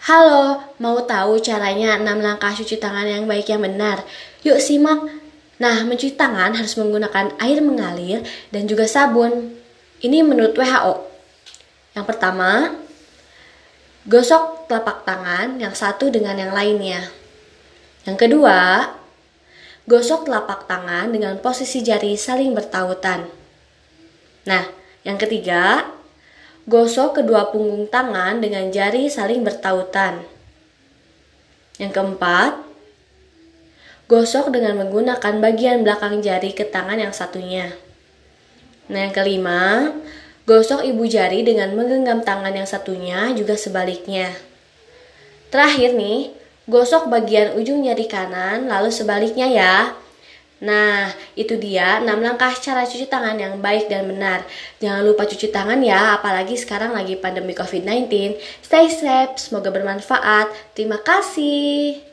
Halo, mau tahu caranya 6 langkah cuci tangan yang baik yang benar? Yuk simak. Nah, mencuci tangan harus menggunakan air mengalir dan juga sabun. Ini menurut WHO. Yang pertama, gosok telapak tangan yang satu dengan yang lainnya. Yang kedua, gosok telapak tangan dengan posisi jari saling bertautan. Nah, yang ketiga, Gosok kedua punggung tangan dengan jari saling bertautan. Yang keempat, gosok dengan menggunakan bagian belakang jari ke tangan yang satunya. Nah, yang kelima, gosok ibu jari dengan menggenggam tangan yang satunya juga sebaliknya. Terakhir nih, gosok bagian ujung jari kanan lalu sebaliknya ya. Nah, itu dia 6 langkah cara cuci tangan yang baik dan benar. Jangan lupa cuci tangan ya, apalagi sekarang lagi pandemi COVID-19. Stay safe, semoga bermanfaat. Terima kasih.